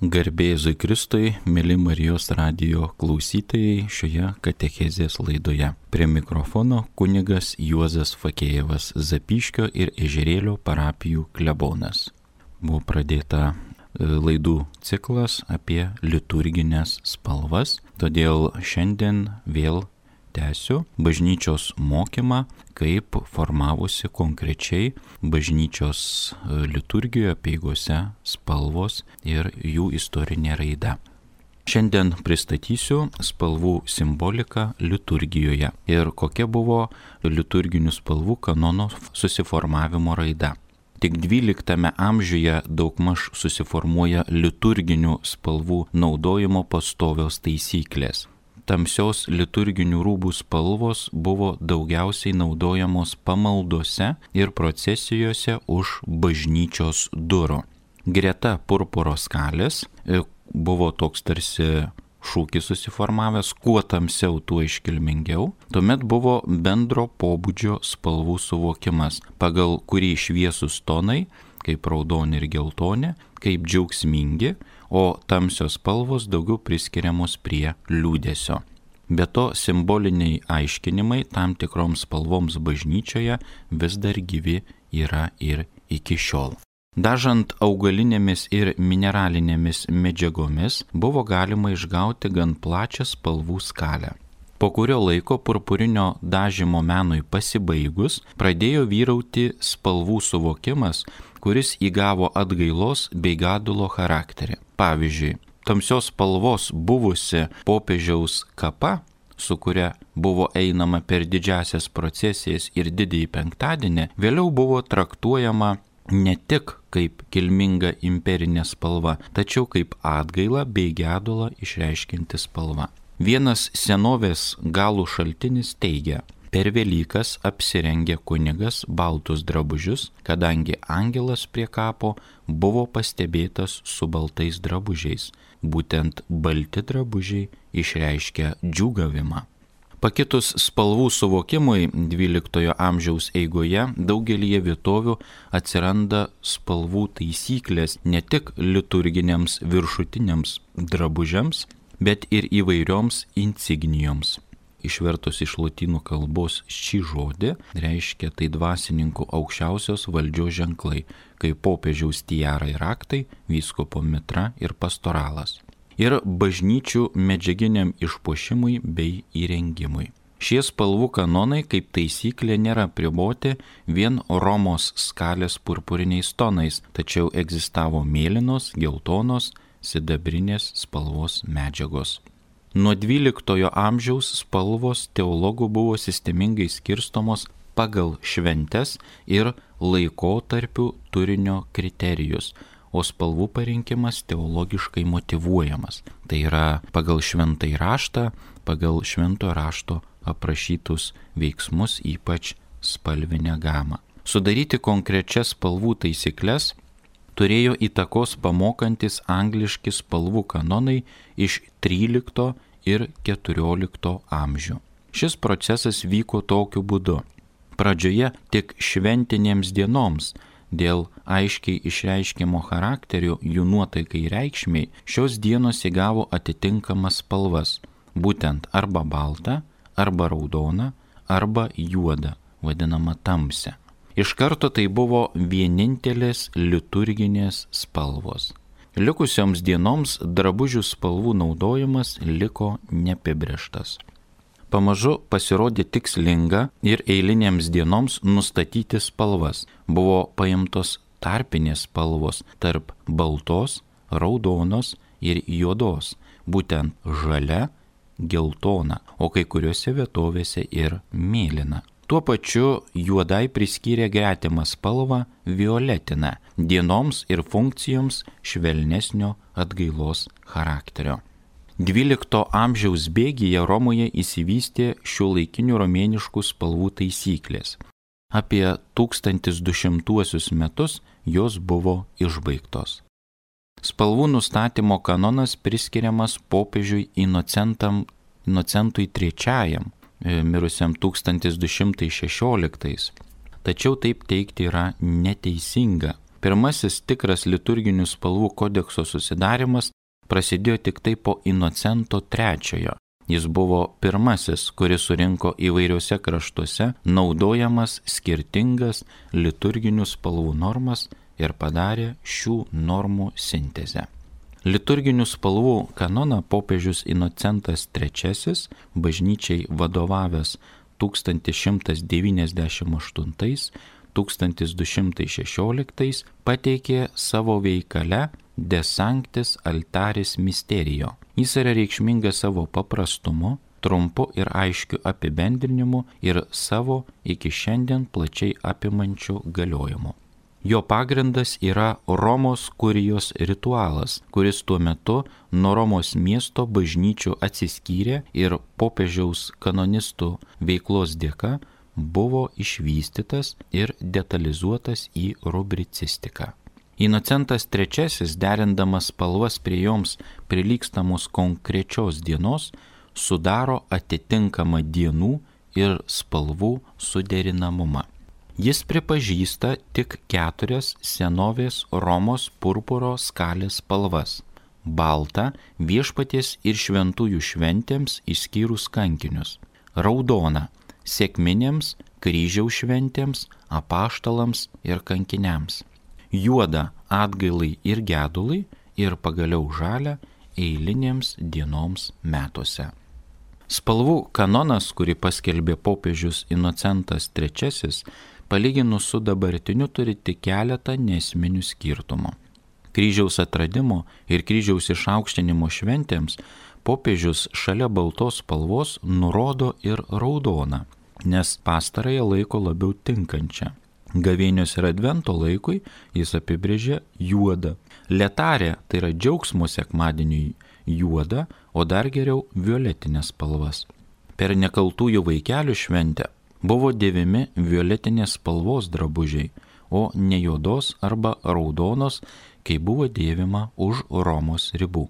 Garbėzui Kristui, mėly Marijos radio klausytojai šioje katechezės laidoje. Prie mikrofono kunigas Juozas Fakėjevas Zapiškio ir Ežerėlio parapijų klebonas. Buvo pradėta e, laidų ciklas apie liturginės spalvas, todėl šiandien vėl tęsiu bažnyčios mokymą, kaip formavusi konkrečiai bažnyčios e, liturgijoje, peigose spalvos ir jų istorinė raida. Šiandien pristatysiu spalvų simboliką liturgijoje ir kokia buvo liturginių spalvų kanono susiformavimo raida. Tik XII amžiuje daugmaž susiformuoja liturginių spalvų naudojimo pastovios taisyklės tamsios liturginių rūbų spalvos buvo daugiausiai naudojamos pamaldose ir procesijose už bažnyčios durų. Greta purpuro skalės e, buvo toks tarsi šūkis susiformavęs, kuo tamsiau, tuo iškilmingiau. Tuomet buvo bendro pobūdžio spalvų suvokimas, pagal kurį šviesus tonai, kaip raudoni ir geltoni, kaip džiaugsmingi, o tamsios spalvos daugiau priskiriamos prie liūdėsio. Be to simboliniai aiškinimai tam tikroms spalvoms bažnyčioje vis dar gyvi yra ir iki šiol. Dažant augalinėmis ir mineralinėmis medžiagomis buvo galima išgauti gan plačią spalvų skalę. Po kurio laiko purpurinio dažymo menui pasibaigus pradėjo vyrauti spalvų suvokimas, kuris įgavo atgailos bei gadulo charakterį. Pavyzdžiui, tamsios spalvos buvusi popiežiaus kapa, su kuria buvo einama per didžiasias procesijas ir didįjį penktadienį, vėliau buvo traktuojama ne tik kaip kilminga imperinė spalva, tačiau kaip atgaila bei gedulą išreiškinti spalva. Vienas senovės galų šaltinis teigia, Per Velykas apsirengė kunigas baltus drabužius, kadangi angelas prie kapo buvo pastebėtas su baltais drabužiais. Būtent balti drabužiai išreiškia džiūgavimą. Pakitus spalvų suvokimui XII amžiaus eigoje daugelį vietovių atsiranda spalvų taisyklės ne tik liturginiams viršutiniams drabužiams, bet ir įvairioms insignijoms išvertus iš lotynų kalbos šį žodį, reiškia tai dvasininkų aukščiausios valdžios ženklai, kaip popiežiaus tiara ir aktai, vyskopo mitra ir pastoralas. Ir bažnyčių medžiaginiam išpuošimui bei įrengimui. Šie spalvų kanonai kaip taisyklė nėra priboti vien Romos skalės purpuriniais tonais, tačiau egzistavo mėlynos, geltonos, sidabrinės spalvos medžiagos. Nuo XII amžiaus spalvos teologų buvo sistemingai skirstomos pagal šventes ir laikotarpių turinio kriterijus, o spalvų parinkimas teologiškai motivuojamas. Tai yra pagal šventai raštą, pagal švento rašto aprašytus veiksmus, ypač spalvinę gamą. Sudaryti konkrečias spalvų taisyklės turėjo įtakos pamokantis angliški spalvų kanonai iš 13 ir 14 amžių. Šis procesas vyko tokiu būdu. Pradžioje tik šventinėms dienoms dėl aiškiai išreiškimo charakterio jų nuotaikai reikšmiai šios dienos įgavo atitinkamas spalvas - būtent arba baltą, arba raudoną, arba juodą, vadinamą tamsę. Iš karto tai buvo vienintelės liturginės spalvos. Likusioms dienoms drabužių spalvų naudojimas liko neapibrieštas. Pamažu pasirodė tikslinga ir eilinėms dienoms nustatyti spalvas. Buvo paimtos tarpinės spalvos tarp baltos, raudonos ir juodos, būtent žalia, geltona, o kai kuriuose vietovėse ir mėlyna. Tuo pačiu juodai priskyrė gretimą spalvą violetiną dienoms ir funkcijoms švelnesnio atgailos charakterio. XII amžiaus bėgyje Romoje įsivystė šio laikinių romėniškų spalvų taisyklės. Apie 1200 metus jos buvo išbaigtos. Spalvų nustatymo kanonas priskiriamas popiežiui Inocentui III mirusiam 1216. Tačiau taip teikti yra neteisinga. Pirmasis tikras liturginių spalvų kodekso susidarimas prasidėjo tik tai po Inocento III. Jis buvo pirmasis, kuris surinko įvairiuose kraštuose naudojamas skirtingas liturginių spalvų normas ir padarė šių normų sintezę. Liturginių spalvų kanoną popiežius Inocentas III, bažnyčiai vadovavęs 1198-1216, pateikė savo veikale De Sanctis Altaris Misterijo. Jis yra reikšmingas savo paprastumu, trumpu ir aiškiu apibendrinimu ir savo iki šiandien plačiai apimančiu galiojimu. Jo pagrindas yra Romos kurijos ritualas, kuris tuo metu nuo Romos miesto bažnyčių atsiskyrė ir popiežiaus kanonistų veiklos dėka buvo išvystytas ir detalizuotas į rubricistiką. Inocentas III, derindamas spalvas prie joms prilykstamos konkrečios dienos, sudaro atitinkamą dienų ir spalvų suderinamumą. Jis pripažįsta tik keturias senovės Romos purpuro skalės spalvas - baltą viešpaties ir šventųjų šventėms išskyrus kankinius, raudoną sėkminėms, kryžiaus šventėms, apaštalams ir kankiniams juodą atgailai ir gedului ir pagaliau žalę eilinėms dienoms metuose. Spalvų kanonas, kurį paskelbė popiežius Inocentas III, palyginus su dabartiniu turi tik keletą nesminių skirtumų. Kryžiaus atradimo ir kryžiaus išaukštinimo šventėms popiežius šalia baltos spalvos nurodo ir raudoną, nes pastarąją laiko labiau tinkančią. Gavėnios ir advento laikui jis apibrėžė juodą. Letarė tai yra džiaugsmo sekmadieniui juoda, o dar geriau violetinės spalvas. Per nekaltųjų vaikelių šventę buvo dėvimi violetinės spalvos drabužiai, o ne juodos arba raudonos, kai buvo dėvima už Romos ribų.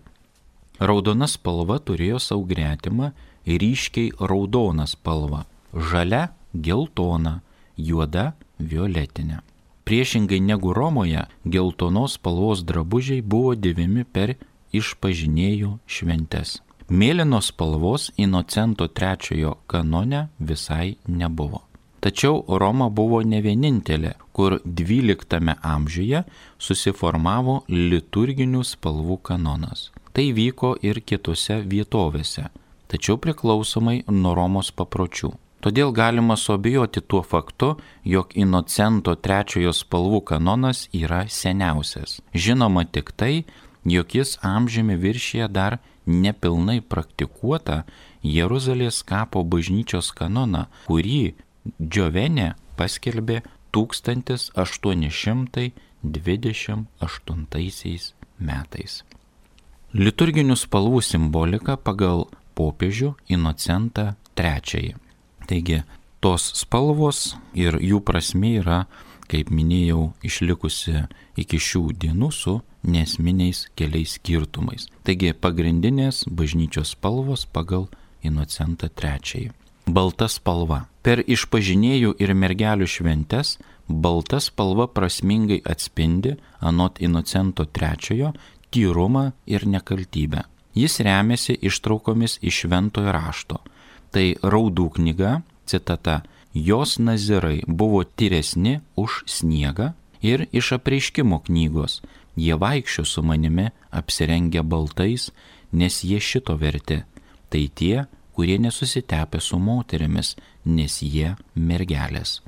Raudona spalva turėjo savo gretimą ryškiai raudoną spalvą, žalia geltona, juoda violetinę. Priešingai negu Romoje, geltonos spalvos drabužiai buvo dėvimi per išpažinėjų šventes. Mėlynos spalvos Inocento III kanone visai nebuvo. Tačiau Roma buvo ne vienintelė, kur XII amžiuje susiformavo liturginių spalvų kanonas. Tai vyko ir kitose vietovėse, tačiau priklausomai nuo Romos papročių. Todėl galima suabejoti tuo faktu, jog Inocento trečiojo spalvų kanonas yra seniausias. Žinoma tik tai, jog jis amžiumi viršyje dar nepilnai praktikuota Jeruzalės kapo bažnyčios kanoną, kurį Džiovenė paskelbė 1828 metais. Liturginių spalvų simbolika pagal popiežių Inocentą III. Taigi tos spalvos ir jų prasme yra, kaip minėjau, išlikusi iki šių dienų su nesminiais keliais skirtumais. Taigi pagrindinės bažnyčios spalvos pagal Inocentą III. Balta spalva. Per išpažinėjų ir mergelių šventes balta spalva prasmingai atspindi anot Inocento III tyrumą ir nekaltybę. Jis remiasi ištraukomis iš šventojo rašto Tai raudų knyga, citata, jos nazirai buvo tyresni už sniegą ir iš apreiškimo knygos, jie vaikščio su manimi apsirengę baltais, nes jie šito verti. Tai tie, kurie nesusitepė su moterimis, nes jie mergelės.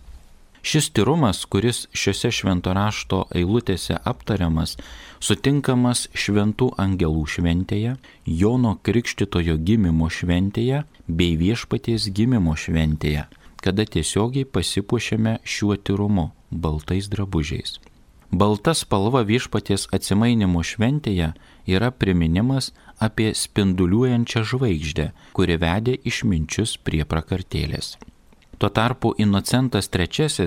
Šis tyrumas, kuris šiuose šventorašto eilutėse aptariamas, sutinkamas šventų angelų šventėje, Jono Krikštitojo gimimo šventėje bei viešpaties gimimo šventėje, kada tiesiogiai pasipuošėme šiuo tyrumu baltais drabužiais. Balta spalva viešpaties atsimainimo šventėje yra priminimas apie spinduliuojančią žvaigždę, kuri vedė išminčius prie prakartėlės. Tuo tarpu Inocentas III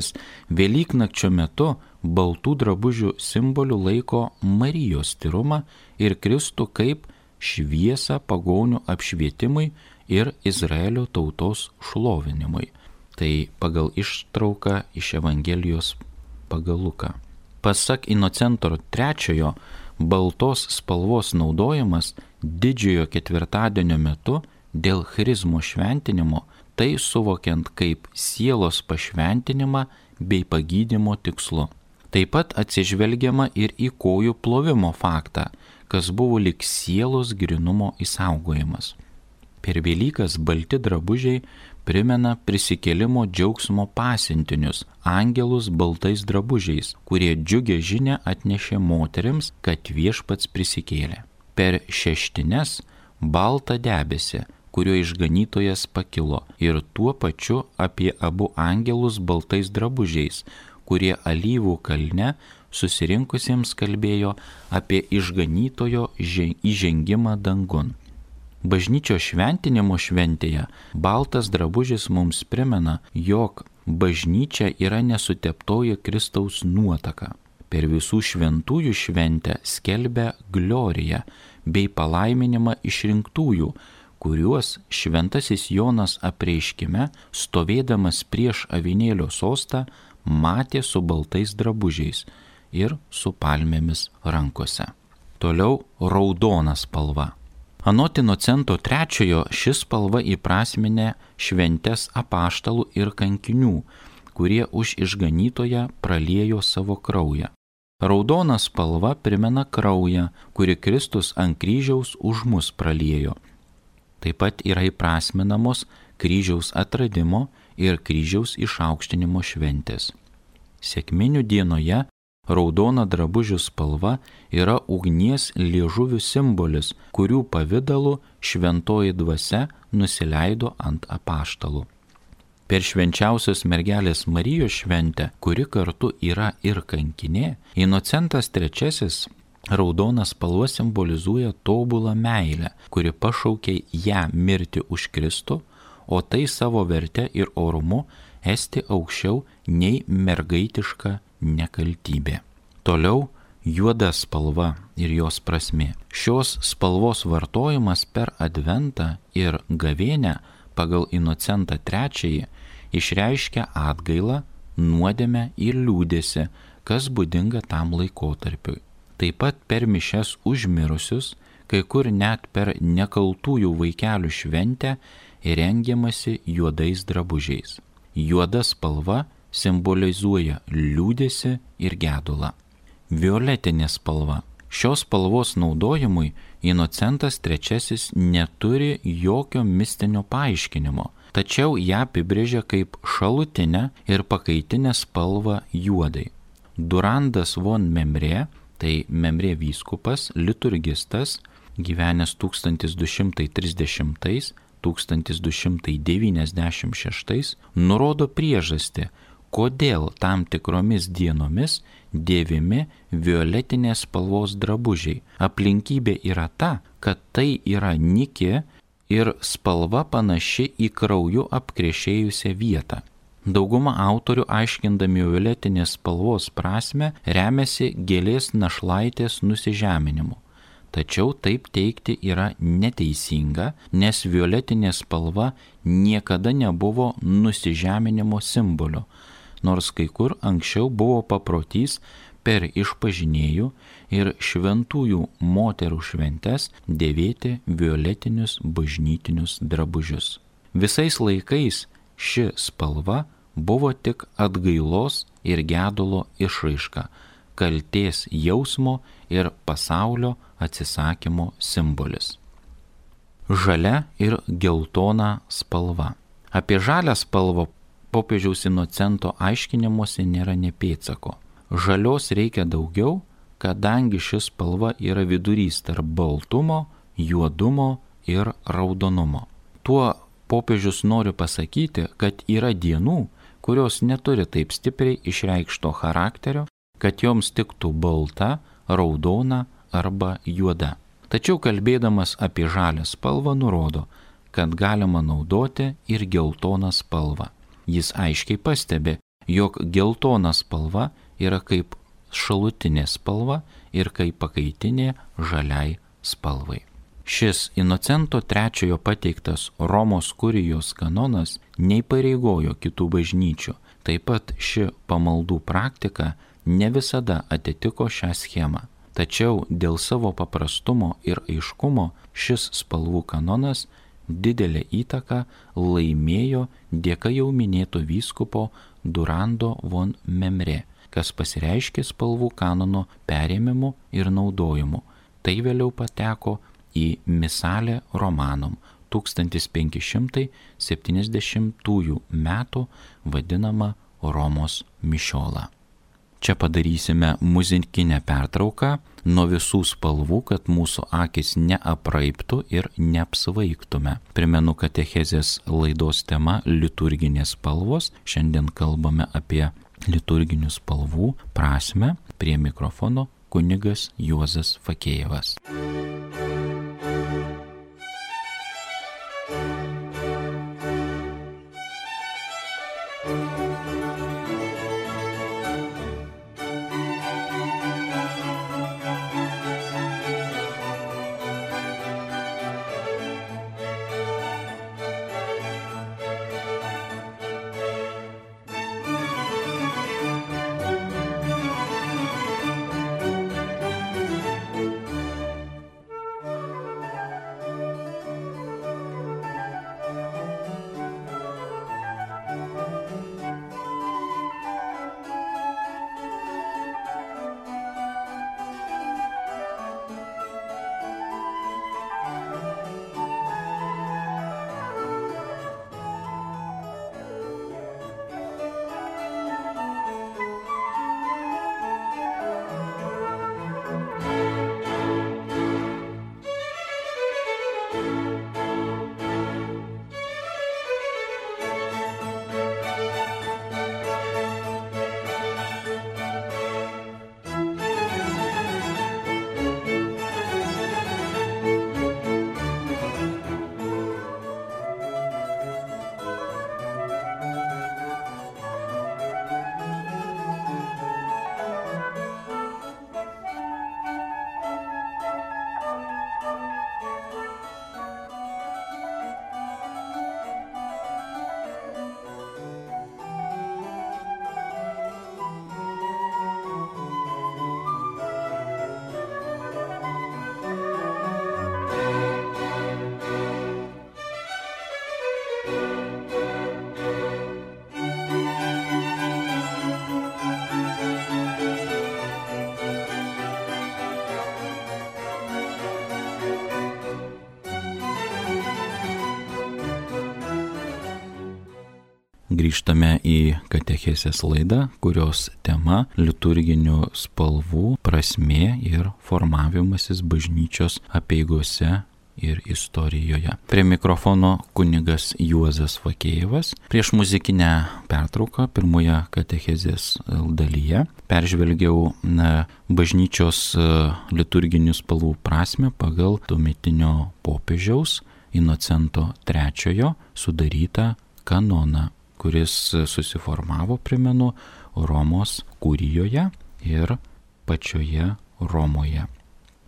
Velyknakčio metu baltų drabužių simboliu laiko Marijos tyrumą ir Kristų kaip šviesą pagonių apšvietimui ir Izraelio tautos šlovinimui. Tai pagal ištrauką iš Evangelijos pagal Luką. Pasak Inocento III, baltos spalvos naudojimas didžiojo ketvirtadienio metu dėl charizmo šventinimo, tai suvokiant kaip sielos pašventinimą bei pagydimo tikslu. Taip pat atsižvelgiama ir į kojų plovimo faktą, kas buvo lik sielos grinumo įsaugojimas. Per Velykas balti drabužiai primena prisikėlimo džiaugsmo pasintinius - angelus baltais drabužiais, kurie džiugę žinę atnešė moteriams, kad viešpats prisikėlė. Per šeštines baltą debesį, kurio išganytojas pakilo ir tuo pačiu apie abu angelus baltais drabužiais, kurie alyvų kalne susirinkusiems kalbėjo apie išganytojo įžengimą dangun. Bažnyčio šventinimo šventėje baltas drabužis mums primena, jog bažnyčia yra nesuteptoji Kristaus nuotaka. Per visų šventųjų šventę skelbia gloriją bei palaiminimą išrinktųjų, kuriuos šventasis Jonas apreiškime, stovėdamas prieš avinėlio sostą, matė su baltais drabužiais ir su palmėmis rankose. Toliau raudona spalva. Anot Inocento III šis spalva įprasminė šventes apaštalų ir kankinių, kurie už išganytoją praliejo savo kraują. Raudona spalva primena kraują, kuri Kristus ant kryžiaus už mus praliejo. Taip pat yra įprasminamos kryžiaus atradimo ir kryžiaus išaukštinimo šventės. Sėkminių dienoje Raudona drabužių spalva yra ugnies liežuvių simbolis, kurių pavydalu šventoji dvasia nusileido ant apaštalų. Per švenčiausios mergelės Marijos šventę, kuri kartu yra ir kankinė, Inocentas III raudonas spalva simbolizuoja tobulą meilę, kuri pašaukė ją mirti už Kristų, o tai savo verte ir orumu esti aukščiau nei mergaitiška nekaltybė. Toliau juoda spalva ir jos prasme. Šios spalvos vartojimas per adventą ir gavėnę pagal Inocentą III išreiškia atgailą, nuodėmę ir liūdėsi, kas būdinga tam laikotarpiui. Taip pat per mišes užmirusius, kai kur net per nekaltųjų vaikelių šventę įrengiamasi juodais drabužiais. Juoda spalva simbolizuoja liūdėsi ir gedulą. Violetinė spalva. Šios spalvos naudojimui Inocentas III neturi jokio mistinio paaiškinimo, tačiau ją apibrėžia kaip šalutinę ir pakaitinę spalvą juodai. Durandas von Memrė, tai Memrė vyskupas, liturgistas, gyvenęs 1230 1296 nurodo priežastį, kodėl tam tikromis dienomis dėvimi violetinės spalvos drabužiai. Aplinkybė yra ta, kad tai yra niki ir spalva panaši į krauju apkrešėjusią vietą. Dauguma autorių aiškindami violetinės spalvos prasme remiasi gėlės našlaitės nusižeminimu. Tačiau taip teikti yra neteisinga, nes violetinė spalva niekada nebuvo nusižeminimo simboliu, nors kai kur anksčiau buvo paprotys per išpažinėjų ir šventųjų moterų šventes dėvėti violetinius bažnytinius drabužius. Visais laikais ši spalva buvo tik atgailos ir gedulo išraiška, kalties jausmo ir pasaulio atsisakymo simbolis. Žalia ir geltona spalva. Apie žalę spalvą popiežiaus Inocento aiškinimuose nėra nepėtsako. Žalios reikia daugiau, kadangi šis spalva yra vidurys tarp baltumo, juodumo ir raudonumo. Tuo popiežius nori pasakyti, kad yra dienų, kurios neturi taip stipriai išreikšto charakterio, kad joms tiktų balta, raudona arba juoda. Tačiau kalbėdamas apie žalę spalvą nurodo, kad galima naudoti ir geltoną spalvą. Jis aiškiai pastebi, jog geltona spalva yra kaip šalutinė spalva ir kaip pakaitinė žaliai spalvai. Šis Inocento III pateiktas Romos kurijos kanonas neįpareigojo kitų bažnyčių. Taip pat ši pamaldų praktika ne visada atitiko šią schemą. Tačiau dėl savo paprastumo ir aiškumo šis spalvų kanonas didelę įtaką laimėjo dėka jau minėto vyskupo Durando von Memre, kas pasireiškė spalvų kanono perėmimu ir naudojimu. Tai vėliau pateko į Misalę Romanom 1570 metų vadinamą Romos mišiolą. Čia padarysime muzikinę pertrauką nuo visų spalvų, kad mūsų akis neapraiptų ir neapsvaigtume. Primenu, kad Echezės laidos tema - liturginės spalvos. Šiandien kalbame apie liturginių spalvų prasme. Prie mikrofono kunigas Juozas Fakėjevas. Grįžtame į katechesės laidą, kurios tema - liturginių spalvų prasme ir formavimasis bažnyčios apieigose ir istorijoje. Prie mikrofono kunigas Juozas Vakėjevas. Prieš muzikinę pertrauką pirmoje katechezės dalyje peržvelgiau na, bažnyčios e, liturginių spalvų prasme pagal tuometinio popiežiaus Inocento III sudarytą kanoną kuris susiformavo, primenu, Romos kūrijoje ir pačioje Romoje.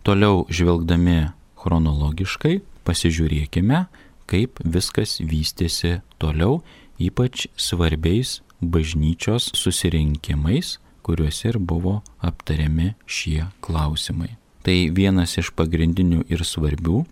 Toliau žvelgdami chronologiškai pasižiūrėkime, kaip viskas vystėsi toliau, ypač svarbiais bažnyčios susirinkimais, kuriuose ir buvo aptariami šie klausimai. Tai vienas iš pagrindinių ir svarbių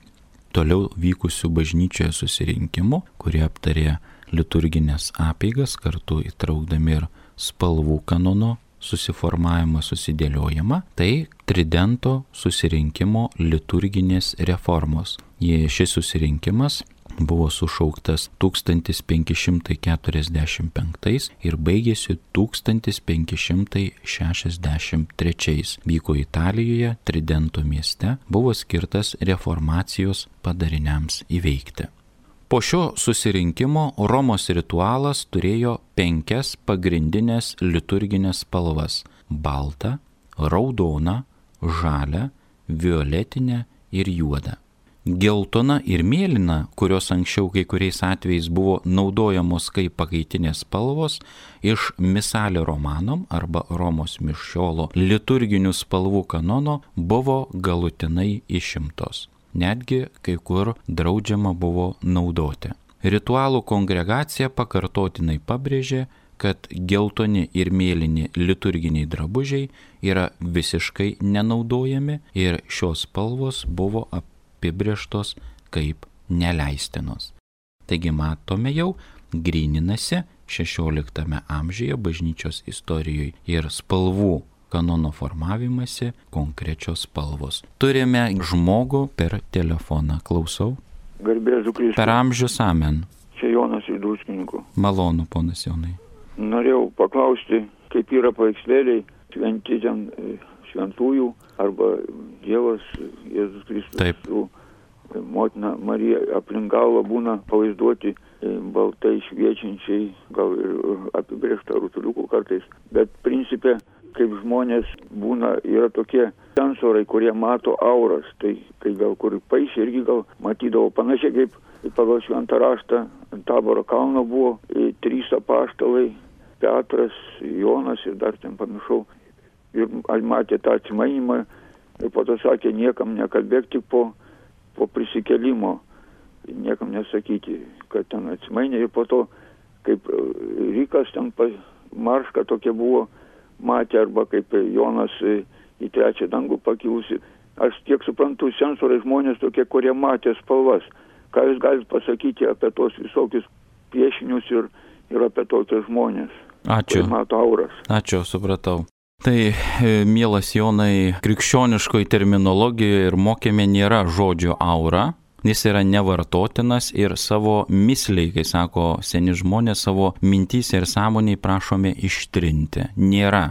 toliau vykusių bažnyčioje susirinkimų, kurie aptarė liturginės apeigas, kartu įtraukdami ir spalvų kanono susiformavimą, susidėliojimą, tai Tridento susirinkimo liturginės reformos. Šis susirinkimas buvo sušauktas 1545 ir baigėsi 1563. Vyko Italijoje, Tridento mieste, buvo skirtas reformacijos padariniams įveikti. Po šio susirinkimo Romos ritualas turėjo penkias pagrindinės liturginės spalvas - baltą, raudoną, žalę, violetinę ir juodą. Geltona ir mėlyna, kurios anksčiau kai kuriais atvejais buvo naudojamos kaip pakaitinės spalvos, iš Misalė Romanom arba Romos mišiolo liturginių spalvų kanono buvo galutinai išimtos netgi kai kur draudžiama buvo naudoti. Ritualų kongregacija pakartotinai pabrėžė, kad geltoni ir mėlyni liturginiai drabužiai yra visiškai nenaudojami ir šios spalvos buvo apibrieštos kaip neleistinos. Taigi matome jau, grininasi 16 amžiuje bažnyčios istorijoje ir spalvų kanono formavimasi konkrečios spalvos. Turime žmogų per telefoną. Klausau. Garbėsiu Kristų. Per amžius amen. Čia Jonas iš Druskininkų. Malonu, ponas Jonai. Norėjau paklausti, kaip yra paveikslėliai šventi ten e, šventųjų arba Dievas Jėzus Kristus. Taip. Su e, motina Marija aplink galvą būna pavaizduoti e, baltai šviečiančiai, gal ir apibriešta rutuliukų kartais. Bet principė kaip žmonės būna, yra tokie sensorai, kurie mato auras. Tai kai gal kur paaišė irgi gal matydavo panašiai kaip pagal šventą raštą ant taboro kalno buvo e, trys apaštalai - Petras, Jonas ir dar ten pamiršau. Ir matė tą atsimainimą ir po to sakė, niekam nekalbėk tik po, po prisikelimo, niekam nesakyti, kad ten atsimainė ir po to, kaip e, Rykas ten marška tokia buvo, matė arba kaip Jonas į trečią dangų pakilusi. Aš tiek suprantu, sensorai žmonės tokie, kurie matė spalvas. Ką jūs galite pasakyti apie tos visokius piešinius ir, ir apie tokius žmonės? Ačiū. Mato auras. Ačiū, supratau. Tai, e, mielas Jonai, krikščioniškoji terminologijoje ir mokėme nėra žodžio aura, jis yra nevartotinas ir savo misliai, kai sako seni žmonės, savo mintys ir sąmoniai prašome ištrinti. Nėra.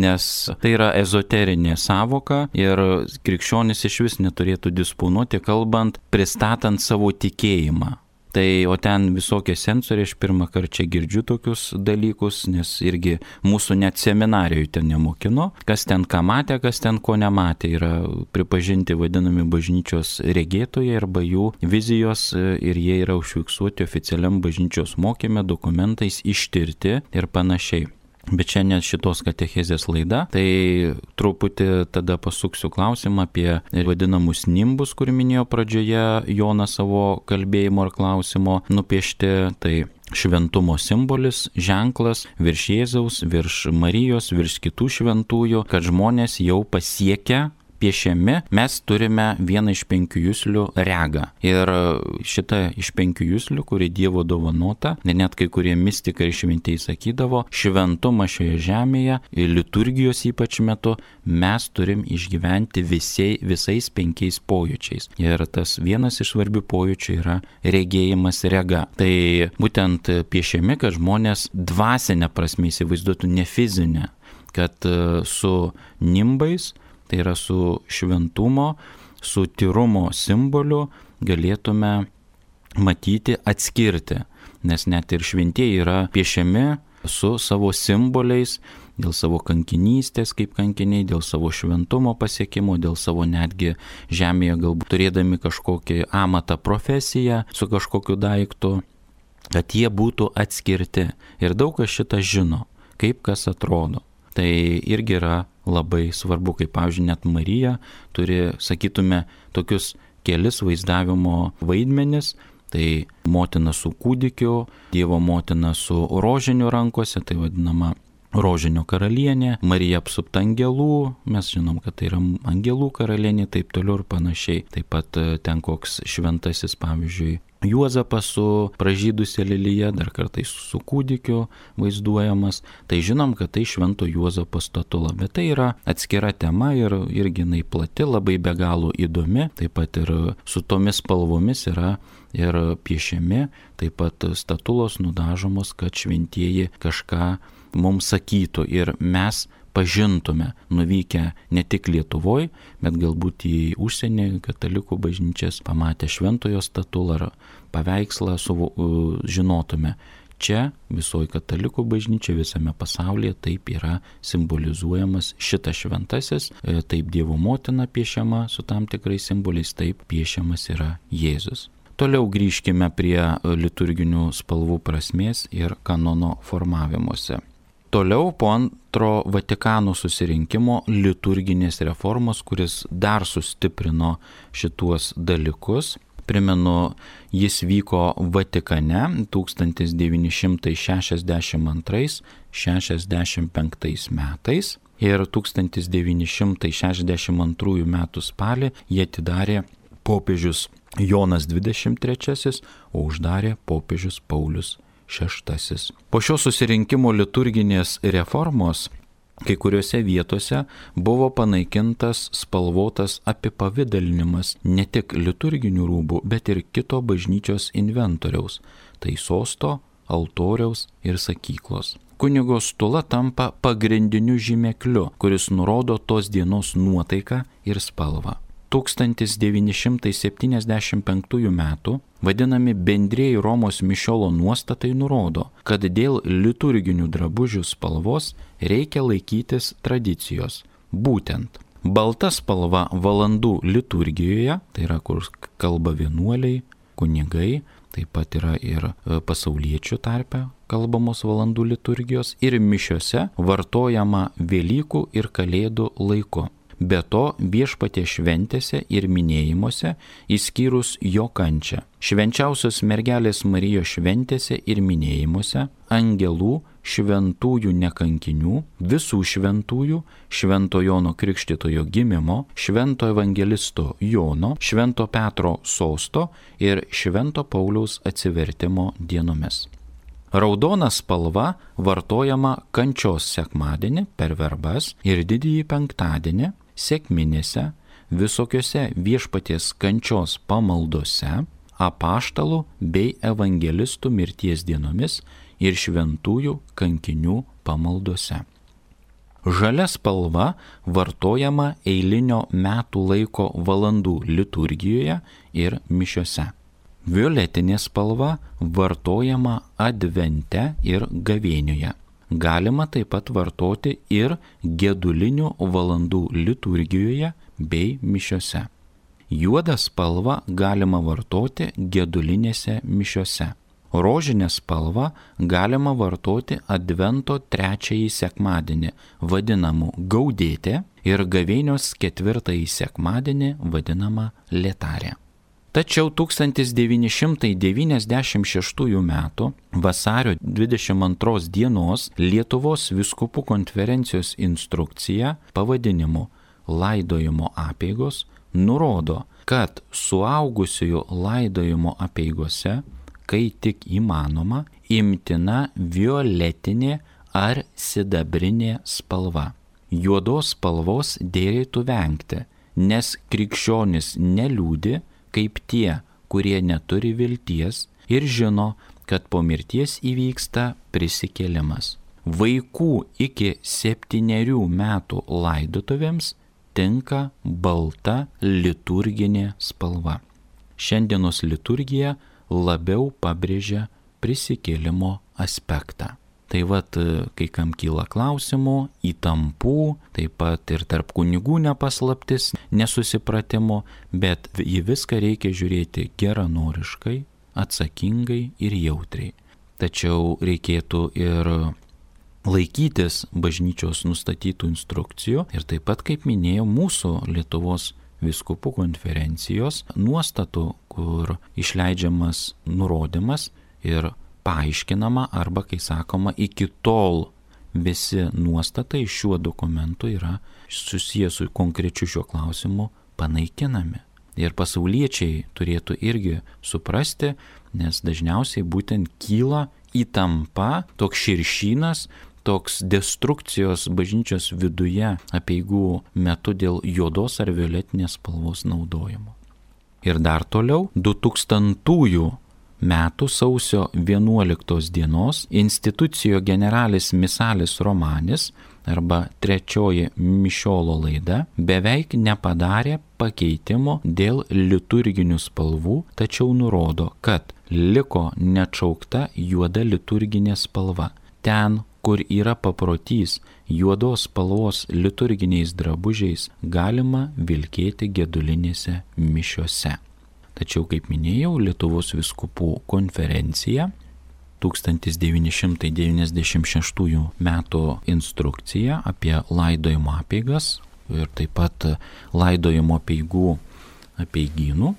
Nes tai yra ezoterinė savoka ir krikščionis iš vis neturėtų disponuoti, kalbant, pristatant savo tikėjimą. Tai o ten visokie sensoriai, aš pirmą kartą čia girdžiu tokius dalykus, nes irgi mūsų net seminarijoje ten nemokino, kas ten ką matė, kas ten ko nematė, yra pripažinti vadinami bažnyčios regėtojai arba jų vizijos ir jie yra užfiksuoti oficialiam bažnyčios mokymė, dokumentais ištirti ir panašiai. Bet šiandien šitos katechezės laida, tai truputį tada pasuksiu klausimą apie vadinamus nimbus, kur minėjo pradžioje Jonas savo kalbėjimo ar klausimo nupiešti. Tai šventumo simbolis, ženklas virš Jėzaus, virš Marijos, virš kitų šventųjų, kad žmonės jau pasiekia piešiami, mes turime vieną iš penkių jūslių regą. Ir šitą iš penkių jūslių, kuri Dievo dovanota, net kai kurie mystikai ir šventieji sakydavo, šventumą šioje žemėje, liturgijos ypač metu, mes turim išgyventi visiai, visais penkiais pojūčiais. Ir tas vienas iš svarbių pojūčių yra regėjimas rega. Tai būtent piešiami, kad žmonės dvasinę prasme įsivaizduotų ne fizinę kad su nimbais tai yra su šventumo, su tyrumo simboliu galėtume matyti, atskirti, nes net ir šventieji yra piešiami su savo simboliais, dėl savo kankinystės kaip kankiniai, dėl savo šventumo pasiekimo, dėl savo netgi žemėje galbūt turėdami kažkokį amatą profesiją su kažkokiu daiktu, kad jie būtų atskirti. Ir daug kas šitą žino, kaip kas atrodo. Tai irgi yra labai svarbu, kaip pavyzdžiui, net Marija turi, sakytume, tokius kelis vaizdavimo vaidmenis. Tai motina su kūdikiu, Dievo motina su rožiniu rankose, tai vadinama rožinio karalienė, Marija apsupta angelų, mes žinom, kad tai yra angelų karalienė, taip toliau ir panašiai. Taip pat ten koks šventasis, pavyzdžiui, Juozapas su pražydusia lelyje, dar kartais su kūdikiu vaizduojamas, tai žinom, kad tai švento Juozapo statula, bet tai yra atskira tema ir irgi jinai plati, labai be galo įdomi, taip pat ir su tomis spalvomis yra ir piešiami, taip pat statulos nudažomos, kad šventieji kažką mums sakytų ir mes pažintume, nuvykę ne tik Lietuvoje, bet galbūt į užsienį katalikų bažnyčias, pamatę šventojo statulą ar paveikslą, suvo, žinotume, čia visoji katalikų bažnyčia visame pasaulyje taip yra simbolizuojamas šitas šventasis, e, taip Dievo motina piešiama su tam tikrais simboliais, taip piešiamas yra Jėzus. Toliau grįžkime prie liturginių spalvų prasmės ir kanono formavimuose. Toliau po antro Vatikano susirinkimo liturginės reformos, kuris dar sustiprino šituos dalykus, Primenu, jis vyko Vatikane 1962-65 metais ir 1962 m. spalį jie atidarė popiežius Jonas XXIII, o uždarė popiežius Paulius VI. Po šio susirinkimo liturginės reformos kai kuriuose vietose buvo panaikintas spalvotas apipavydalinimas ne tik liturginių rūbų, bet ir kito bažnyčios inventoriaus - tai sosto, altoriaus ir sakyklos. Kunigo stula tampa pagrindiniu žymekliu, kuris nurodo tos dienos nuotaiką ir spalvą. 1975 m. vadinami bendrėjai Romos mišiolo nuostatai nurodo, kad dėl liturginių drabužių spalvos reikia laikytis tradicijos. Būtent balta spalva valandų liturgijoje, tai yra kur kalba vienuoliai, kunigai, taip pat yra ir e, pasauliečių tarpe kalbamos valandų liturgijos ir mišiose vartojama Velykų ir Kalėdų laiku. Be to viešpatė šventėse ir minėjimuose, įskyrus jo kančią. Švenčiausios mergelės Marijos šventėse ir minėjimuose, angelų, šventųjų nekankinių, visų šventųjų, švento Jono Krikštitojo gimimo, švento evangelisto Jono, švento Petro sosto ir švento Pauliaus atsivertimo dienomis. Raudona spalva vartojama kančios sekmadienį per verbas ir didįjį penktadienį, sėkminėse, visokiose viešpaties kančios pamaldose, apaštalų bei evangelistų mirties dienomis ir šventųjų kankinių pamaldose. Žalia spalva vartojama eilinio metų laiko valandų liturgijoje ir mišiose. Violetinė spalva vartojama advente ir gavėnioje galima taip pat vartoti ir gedulinių valandų liturgijoje bei mišiose. Juodą spalvą galima vartoti gedulinėse mišiose. Rožinę spalvą galima vartoti Advento trečiąjį sekmadienį, vadinamų gaudėtė, ir gavėnios ketvirtąjį sekmadienį, vadinamą lėtarė. Tačiau 1996 m. vasario 22 dienos Lietuvos viskupų konferencijos instrukcija pavadinimu laidojimo apėgos nurodo, kad suaugusiųjų laidojimo apėgose, kai tik įmanoma, imtina violetinė ar sidabrinė spalva. Juodos spalvos dėrėtų vengti, nes krikščionis neliūdi, kaip tie, kurie neturi vilties ir žino, kad po mirties įvyksta prisikėlimas. Vaikų iki septyniarių metų laidotuvėms tinka balta liturginė spalva. Šiandienos liturgija labiau pabrėžia prisikėlimo aspektą. Tai vad, kai kam kyla klausimų, įtampų, taip pat ir tarp kunigų nepaslaptis, nesusipratimo, bet į viską reikia žiūrėti geranoriškai, atsakingai ir jautriai. Tačiau reikėtų ir laikytis bažnyčios nustatytų instrukcijų ir taip pat, kaip minėjau, mūsų Lietuvos viskupų konferencijos nuostatų, kur išleidžiamas nurodymas ir paaiškinama arba, kai sakoma, iki tol visi nuostatai šiuo dokumentu yra susijęs su konkrečiu šiuo klausimu panaikinami. Ir pasauliečiai turėtų irgi suprasti, nes dažniausiai būtent kyla įtampa, toks širšynas, toks destrukcijos bažnyčios viduje apieigų metu dėl juodos ar violetinės spalvos naudojimo. Ir dar toliau 2000-ųjų metų sausio 11 dienos institucijo generalis misalis romanis arba trečioji mišiolo laida beveik nepadarė pakeitimo dėl liturginių spalvų, tačiau nurodo, kad liko neatšaukta juoda liturginė spalva. Ten, kur yra paprotys juodos spalvos liturginiais drabužiais, galima vilkėti gedulinėse mišiose. Tačiau, kaip minėjau, Lietuvos viskupų konferencija 1996 m. instrukcija apie laidojimo apeigas ir taip pat laidojimo peigų apeigynų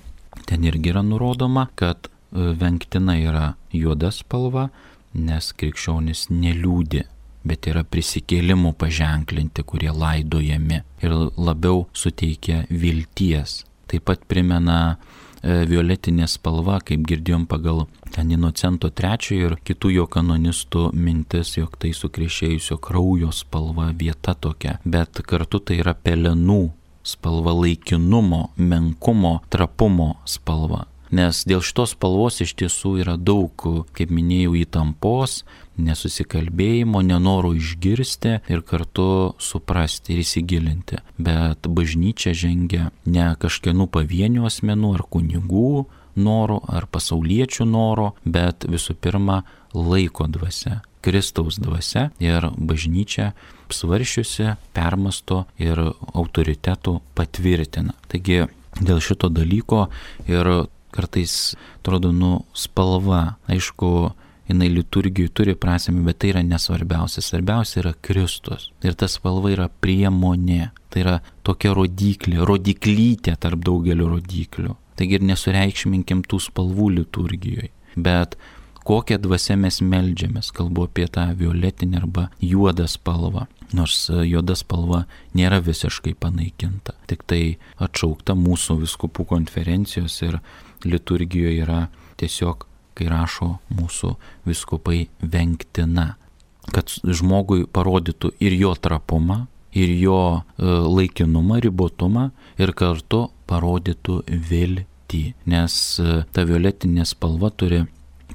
ten irgi yra nurodoma, kad e, vengtina yra juoda spalva, nes krikščionis neliūdi bet yra prisikėlimų paženklinti, kurie laidojami ir labiau suteikia vilties. Taip pat primena violetinė spalva, kaip girdėjom pagal ten Inocento III ir kitų jo kanonistų mintis, jog tai sukriešėjusio kraujo spalva vieta tokia, bet kartu tai yra pelenų spalva laikinumo, menkumo, trapumo spalva nes dėl šitos spalvos iš tiesų yra daug, kaip minėjau, įtampos, nesusikalbėjimo, nenoro išgirsti ir kartu suprasti ir įsigilinti. Bet bažnyčia žengia ne kažkienų pavienių asmenų ar kunigų norų ar pasauliečių norų, bet visų pirma laiko dvasia. Kristaus dvasia ir bažnyčia svaršiusi, permasto ir autoritetų patvirtina. Taigi dėl šito dalyko ir kartais atrodo, nu, spalva, aišku, jinai liturgijai turi prasme, bet tai yra nesvarbiausia. Svarbiausia yra Kristus. Ir ta spalva yra priemonė. Tai yra tokia rodiklė, rodiklytė tarp daugelio rodiklių. Taigi ir nesureikšminkim tų spalvų liturgijoje. Bet kokią dvasę mes melžiamės, kalbu apie tą violetinę arba juodą spalvą. Nors juoda spalva nėra visiškai panaikinta, tik tai atšaukta mūsų viskupų konferencijos ir liturgijoje yra tiesiog, kai rašo mūsų viskupai, vengtina, kad žmogui parodytų ir jo trapumą, ir jo e, laikinumą, ribotumą, ir kartu parodytų viltį, nes e, ta violetinė spalva turi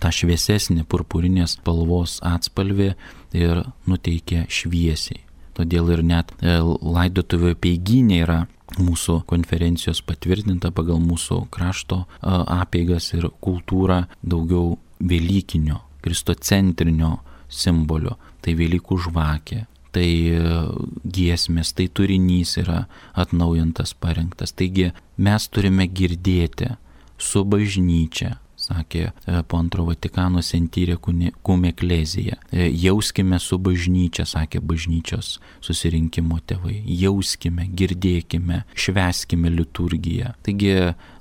tą šviesesnį purpurinės spalvos atspalvį ir nuteikia šviesiai. Todėl ir net e, laidotuvių peiginė yra mūsų konferencijos patvirtinta pagal mūsų krašto apeigas ir kultūrą daugiau Velykinio, kristocentrinio simbolio. Tai Velykų žvakė, tai e, giesmės, tai turinys yra atnaujintas, parengtas. Taigi mes turime girdėti su bažnyčia, sakė e, po antro Vatikano sentyrė kumė klezija. Jauskime su bažnyčia, sakė bažnyčios susirinkimo tėvai. Jauskime, girdėkime, šveskime liturgiją. Taigi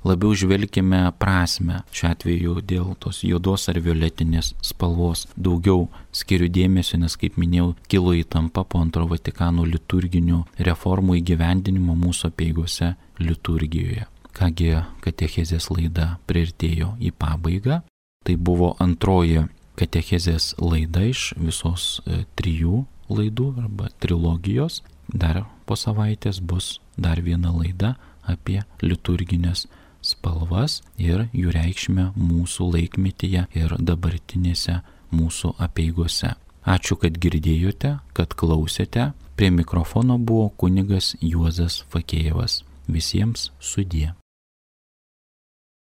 labiau žvelgime prasme, šiuo atveju dėl tos juodos ar violetinės spalvos. Daugiau skiriu dėmesio, nes kaip minėjau, kilo įtampa po antro Vatikano liturginių reformų įgyvendinimo mūsų apieigose liturgijoje. Kągi katechezės laida priartėjo į pabaigą. Tai buvo antroji katechezės laida iš visos e, trijų laidų arba trilogijos. Dar po savaitės bus dar viena laida apie liturginės spalvas ir jų reikšmę mūsų laikmetyje ir dabartinėse mūsų apieigose. Ačiū, kad girdėjote, kad klausėte. Prie mikrofono buvo kunigas Juozas Fakėjevas. Visiems sudie.